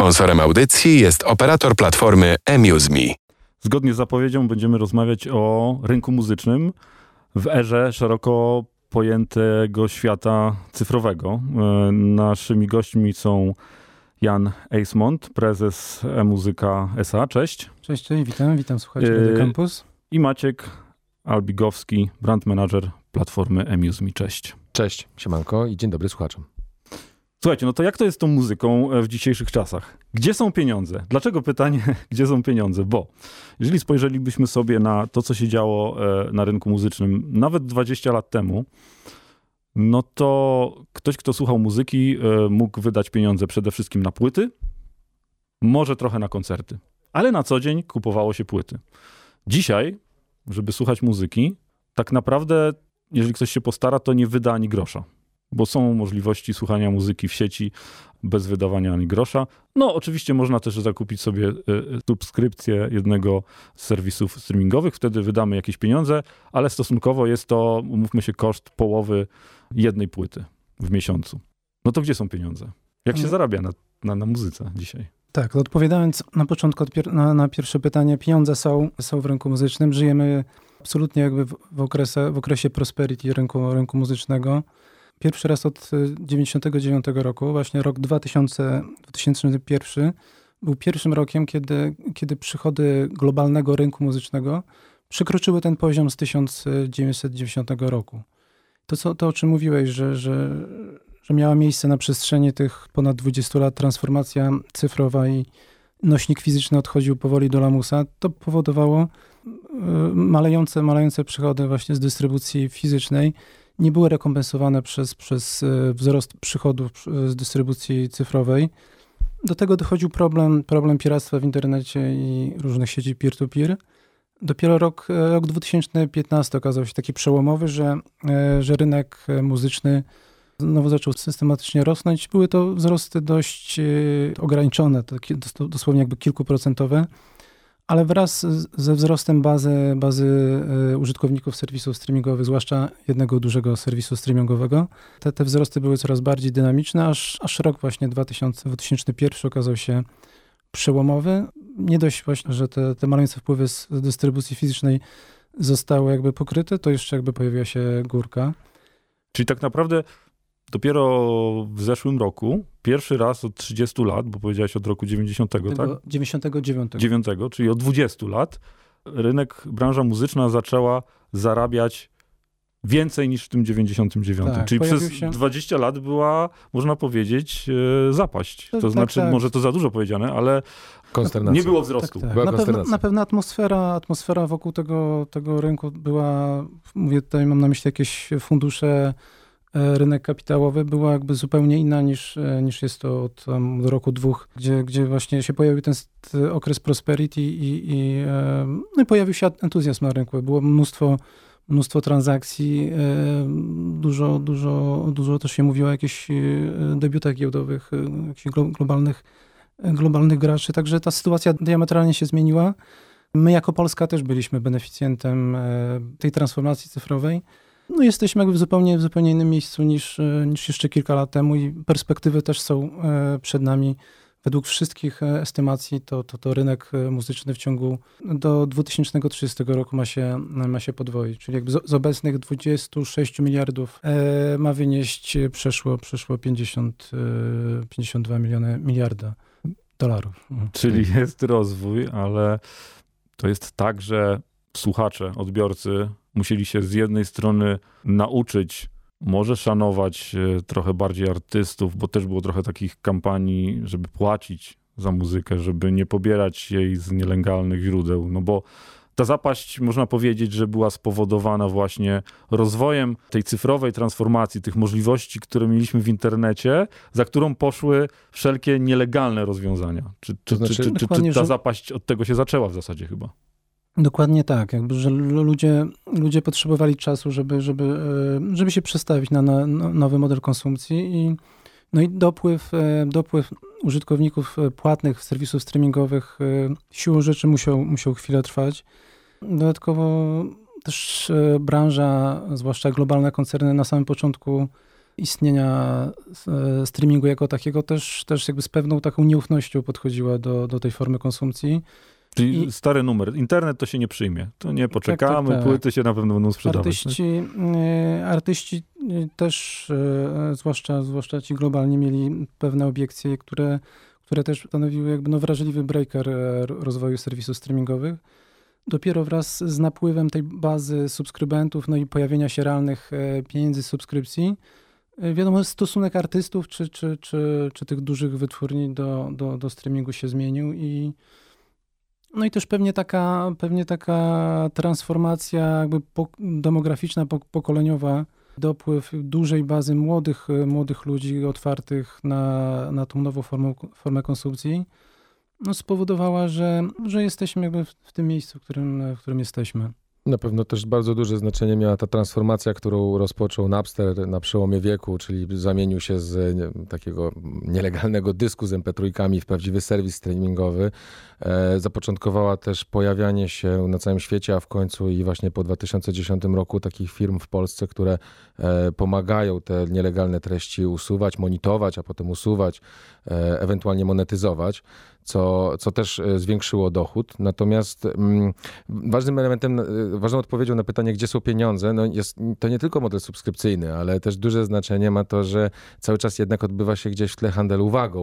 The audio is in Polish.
Sponsorem audycji jest operator platformy AmuseMe. Zgodnie z zapowiedzią będziemy rozmawiać o rynku muzycznym w erze szeroko pojętego świata cyfrowego. E, naszymi gośćmi są Jan Eismont, prezes e-muzyka SA. Cześć. Cześć, cześć, witam, witam słuchaczy Radio Campus. I Maciek Albigowski, brand manager platformy AmuseMe. Cześć. Cześć, siemanko i dzień dobry słuchaczom. Słuchajcie, no to jak to jest z tą muzyką e, w dzisiejszych czasach? Gdzie są pieniądze? Dlaczego pytanie, gdzie są pieniądze? Bo jeżeli spojrzelibyśmy sobie na to, co się działo e, na rynku muzycznym nawet 20 lat temu, no to ktoś, kto słuchał muzyki, e, mógł wydać pieniądze przede wszystkim na płyty, może trochę na koncerty, ale na co dzień kupowało się płyty. Dzisiaj, żeby słuchać muzyki, tak naprawdę, jeżeli ktoś się postara, to nie wyda ani grosza bo są możliwości słuchania muzyki w sieci bez wydawania ani grosza. No, oczywiście można też zakupić sobie e, subskrypcję jednego z serwisów streamingowych, wtedy wydamy jakieś pieniądze, ale stosunkowo jest to, umówmy się, koszt połowy jednej płyty w miesiącu. No to gdzie są pieniądze? Jak się no. zarabia na, na, na muzyce dzisiaj? Tak, odpowiadając na początku na, na, pierwsze pytanie, pieniądze są, są w rynku muzycznym. Żyjemy absolutnie jakby w, w, okresie, w okresie prosperity rynku, rynku muzycznego pierwszy raz od 99 y, roku, właśnie rok 2000, 2001 był pierwszym rokiem, kiedy, kiedy przychody globalnego rynku muzycznego przekroczyły ten poziom z 1990 roku. To, co, to o czym mówiłeś, że, że, że miała miejsce na przestrzeni tych ponad 20 lat transformacja cyfrowa i nośnik fizyczny odchodził powoli do lamusa, to powodowało y, malejące, malejące przychody właśnie z dystrybucji fizycznej nie były rekompensowane przez, przez e, wzrost przychodów z dystrybucji cyfrowej. Do tego dochodził problem, problem piractwa w internecie i różnych sieci peer-to-peer. Dopiero rok, e, rok 2015 okazał się taki przełomowy, że, e, że rynek muzyczny znowu zaczął systematycznie rosnąć. Były to wzrosty dość ograniczone, dosłownie jakby kilkuprocentowe ale wraz ze wzrostem bazy, bazy e, użytkowników serwisów streamingowych, zwłaszcza jednego dużego serwisu streamingowego, te, te wzrosty były coraz bardziej dynamiczne, aż, aż rok właśnie 2000, 2001 okazał się przełomowy. Nie dość właśnie, że te, te maleńce wpływy z dystrybucji fizycznej zostały jakby pokryte, to jeszcze jakby pojawiła się górka. Czyli tak naprawdę dopiero w zeszłym roku, pierwszy raz od 30 lat, bo powiedziałeś od roku 90, tak? 99. 9, czyli od 20 lat, rynek, branża muzyczna zaczęła zarabiać więcej niż w tym 99. Tak, Czyli przez się... 20 lat była, można powiedzieć, e, zapaść. To tak, znaczy, tak. może to za dużo powiedziane, ale nie było wzrostu. Tak, tak. na, pewno, na pewno atmosfera, atmosfera wokół tego, tego rynku była, mówię tutaj, mam na myśli jakieś fundusze rynek kapitałowy była jakby zupełnie inna niż, e, niż jest to od tam, roku dwóch, gdzie, gdzie właśnie się pojawił ten okres prosperity i, i, e, no i pojawił się entuzjazm na rynku. Było mnóstwo, mnóstwo transakcji, dużo, dużo, dużo też się mówiło o jakichś debiutach giełdowych, jakichś globalnych, globalnych graczy, także ta sytuacja diametralnie się zmieniła. My jako Polska też byliśmy beneficjentem tej transformacji cyfrowej no jesteśmy jakby w zupełnie, w zupełnie innym miejscu niż, e, niż jeszcze kilka lat temu i perspektywy też są e, przed nami. Według wszystkich e, estymacji to, to, to rynek muzyczny w ciągu do 2030 roku ma się, ma się podwoić. Czyli jakby z, z obecnych 26 miliardów ma wynieść przeszło, przeszło 50, 52 miliony miliarda dolarów. Czyli jest rozwój, ale to jest tak, że słuchacze, odbiorcy musieli się z jednej strony nauczyć, może szanować e, trochę bardziej artystów, bo też było trochę takich kampanii, żeby płacić za muzykę, żeby nie pobierać jej z nielegalnych źródeł, no bo ta zapaść, można powiedzieć, że była spowodowana właśnie rozwojem tej cyfrowej transformacji, tych możliwości, które mieliśmy w internecie, za którą poszły wszelkie nielegalne rozwiązania. Czy, czy, znaczy, czy, czy, czy ta zapaść od tego się zaczęła w zasadzie chyba? Dokładnie tak, jakby, że ludzie, ludzie potrzebowali czasu, żeby, żeby, e, żeby się przestawić na, na nowy model konsumpcji i, no i dopływ, e, dopływ użytkowników e, płatnych serwisów streamingowych siłą rzeczy musiał, musiał chwilę trwać. Dodatkowo też branża, zwłaszcza globalne koncerny na samym początku istnienia streamingu jako takiego też, też jakby z pewną taką nieufnością podchodziła do, do tej formy konsumpcji. Czyli I- stary numer. Internet to się nie przyjmie. To nie poczekamy, tak, tak. płyty się na pewno będą sprzedawać. Artyści, e, artyści e, też, e, zwłaszcza, zwłaszcza ci globalnie, mieli pewne obiekcje, które, które też stanowiły jakby no wrażliwy breaker e, rozwoju serwisów streamingowych. Dopiero wraz z napływem tej bazy subskrybentów, no i pojawienia się realnych e, pieniędzy subskrypcji, e, wiadomo, stosunek artystów czy, czy, czy, czy tych dużych wytwórni do, do, do streamingu się zmienił i no i też pewnie taka, pewnie taka transformacja jakby po, demograficzna, po, pokoleniowa, dopływ dużej bazy młodych, młodych ludzi otwartych na, na tą nową formę, formę konsumpcji, no spowodowała, że, że jesteśmy jakby w, w tym miejscu, w którym, w którym jesteśmy. Na pewno też bardzo duże znaczenie miała ta transformacja, którą rozpoczął Napster na przełomie wieku, czyli zamienił się z takiego nielegalnego dysku z MP3 w prawdziwy serwis streamingowy. E, zapoczątkowała też pojawianie się na całym świecie, a w końcu i właśnie po 2010 roku takich firm w Polsce, które e, pomagają te nielegalne treści usuwać, monitorować, a potem usuwać, e, ewentualnie monetyzować co, co też e, zwiększyło dochód. Natomiast mm, ważnym elementem, e, ważną odpowiedzią na pytanie, gdzie są pieniądze, no jest to nie tylko model subskrypcyjny, ale też duże znaczenie ma to, że cały czas jednak odbywa się gdzieś w tle handel uwagą.